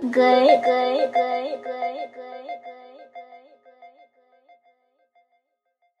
Good, good, good, good, good.